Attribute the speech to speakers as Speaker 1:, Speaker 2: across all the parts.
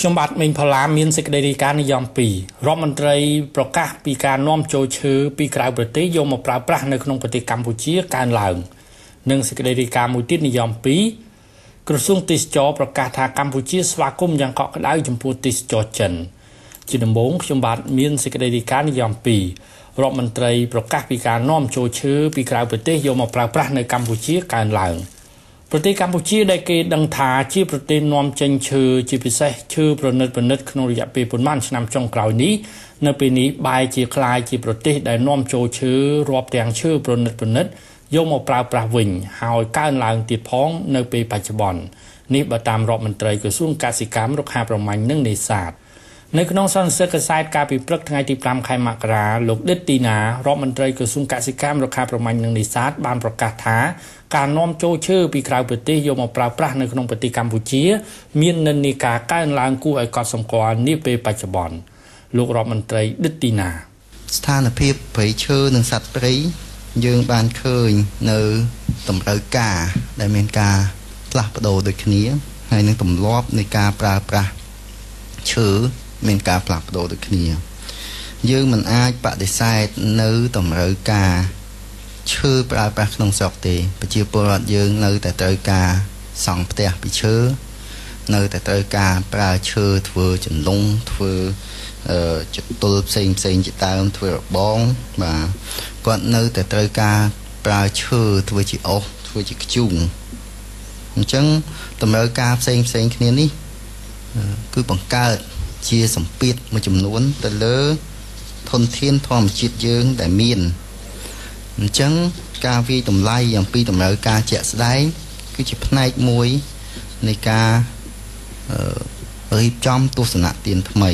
Speaker 1: ខ្ញុំបាទមេងផល្លាមានសេចក្តីរាយការណ៍និយម2រដ្ឋមន្ត្រីប្រកាសពីការនាំចូលឈើពីក្រៅប្រទេសយកមកប្រើប្រាស់នៅក្នុងប្រទេសកម្ពុជាកើនឡើងនិងសេចក្តីរាយការណ៍មួយទៀតនិយម2ក្រសួងទេសចរប្រកាសថាកម្ពុជាស្វាគមន៍យ៉ាងកក់ក្ដៅចំពោះទេសចរចិនជាដំបូងខ្ញុំបាទមានសេចក្តីរាយការណ៍និយម2រដ្ឋមន្ត្រីប្រកាសពីការនាំចូលឈើពីក្រៅប្រទេសយកមកប្រើប្រាស់នៅកម្ពុជាកើនឡើង។ ប្រទេសកម្ពុជាដែលគេដឹងថាជាប្រទេសនាំចេញឈើជាពិសេសឈើប្រណិតប្រណិតក្នុងរយៈពេលប៉ុន្មានឆ្នាំចុងក្រោយនេះនៅពេលនេះបែរជាคล้ายជាប្រទេសដែលនាំចូលឈើរាប់ទាំងឈើប្រណិតប្រណិតយកមកប្រើប្រាស់វិញហើយកើនឡើងទៀតផងនៅពេលបច្ចុប្បន្ននេះបើតាមរដ្ឋមន្ត្រីក្រសួងកសិកម្មរុក្ខាប្រមាញ់និងនេសាទ នៅក្នុងសន្និសីទកសែតកាលពីព្រឹកថ្ងៃទី5ខែមករាលោកដិតទីណារដ្ឋមន្ត្រីក្រសួងកសិកម្មរុក្ខាប្រមាញ់និងនេសាទបានប្រកាសថាការនាំចូលឈើពីក្រៅប្រទេសយកមកប្រើប្រាស់នៅក្នុងប្រទេសកម្ពុជា មាននិន្នាការកើនឡើងគួរឲ្យកត់សម្គាល់នាពេលបច្ចុប្បន្នលោករដ្ឋមន្ត្រីដិតទីណា
Speaker 2: ស្ថានភាពព្រៃឈើនិងសត្វព្រៃយើងបានឃើញនៅតម្រូវការដែលមានការផ្លាស់ប្ដូរដូចគ្នាហើយនឹងទម្លាប់នៃការប្រើប្រាស់ឈើ មានការផ្លាស់ប្ដូរដូចគ្នា យើងមិនអាចបដិសេធនៅតម្រូវការឈើប្រើប្រាស់ក្នុងស្រុកទេប្រជាពលរដ្ឋយើងនៅតែត្រូវការសង់ផ្ទះពីឈើនៅតែត្រូវការប្រើឈើធ្វើចន្លង់ធ្វើអឺចតុលផ្សេងផ្សេងជាដើមធ្វើរបងបាទគាត់នៅតែត្រូវការប្រើឈើធ្វើជាអុសធ្វើជាខ្ជូងអញ្ចឹងតម្រូវការផ្សេងផ្សេងគ្នានេះគឺបង្កើត ជាសម្ពាធមួយចំនួន ទៅលើ ធនធានធម្មជាតិយើងដែលមានអញ្ចឹងការវិយតម្លៃអំពីតម្រូវការជាក់ស្ដែងគឺជាផ្នែកមួយនៃការរៀបចំទស្សនៈទានថ្មី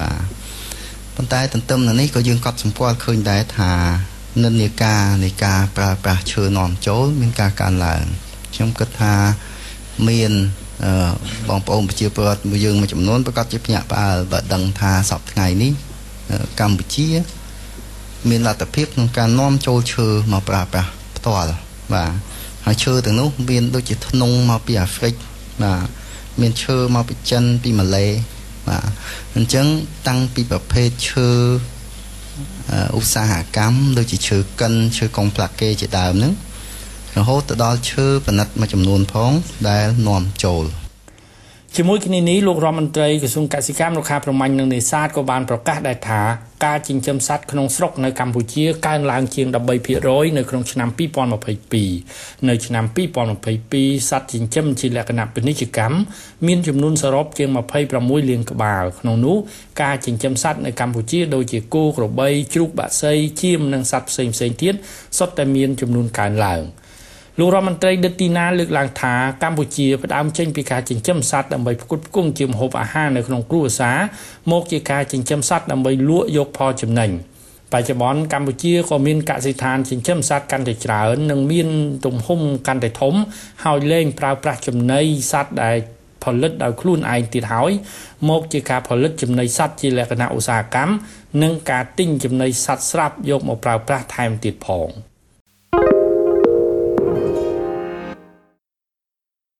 Speaker 2: បាទប៉ុន្តែទន្ទឹមនឹងនេះក៏យើងកត់សម្គាល់ឃើញដែរថានិន្នាការនៃការប្រើប្រាស់ឈើនាំចូល មានការកើនឡើងខ្ញុំគិតថាមាន បងប្អូនប្រជាពលរដ្ឋមួយយើងមួយចំនួនប្រកាសជាភ្ញាក់ផ្អើលបើដឹងថាសប្តាហ៍ថ្ងៃនេះកម្ពុជា មានលទ្ធភាពក្នុងការនាំចូលឈើមកប្រើប្រាស់ផ្ទាល់បាទហើយឈើទាំងនោះមានដូចជាធ្នង់មកពីអាហ្វ្រិកបាទមានឈើមកពីចិនពីម៉ាឡេបាទអញ្ចឹងតាំងពីប្រភេទឈើឧស្សាហកម្មដូចជាឈើកិនឈើកុងផ្លាកេជាដើមហ្នឹង រហូតទៅដល់ឈើប៉និតមួយចំនួនផងដែលនាំចូល
Speaker 1: ជាមួយគ្នានេះលោករដ្ឋមន្ត្រីក្រសួងកសិកម្មរុក្ខាប្រមាញ់និងនេសាទក៏បានប្រកាសដែរថាការចិញ្ចឹមសត្វក្នុងស្រុកនៅកម្ពុជាកើនឡើងជាង13%នៅក្នុងឆ្នាំ2022នៅឆ្នាំ2022សត្វចិញ្ចឹមជាលក្ខណៈពាណិជ្ជកម្មមានចំនួនសរុបជាង26លានក្បាលក្នុងនោះការចិញ្ចឹមសត្វនៅកម្ពុជាដូចជាគោក្របីជ្រូកបក្សីជៀមនិងសត្វផ្សេងៗទៀតសុទ្ធតែមានចំនួនកើនឡើង។ លោករដ្ឋមន្ត្រីដិតទីណាលើកឡើងថាកម្ពុជាផ្ដើមចេញពីការចិញ្ចឹមសត្វដើម្បីផ្គត់ផ្គង់ជាម្ហូបអាហារនៅក្នុងគ្រួសារមកជាការចិញ្ចឹមសត្វដើម្បីលក់យកផលចំណេញបច្ចុប្បន្នកម្ពុជាក៏មានកសិដ្ឋានចិញ្ចឹមសត្វកាន់តែច្រើននិងមានទំហំកាន់តែធំ ហើយលែងប្រើប្រាស់ចំណីសត្វដែលផលិតដោយខ្លួនឯងទៀតហើយមកជាការផលិតចំណីសត្វជាលក្ខណៈឧស្សាហកម្មនិងការទិញចំណីសត្វស្រាប់យកមកប្រើប្រាស់ថែមទៀតផង។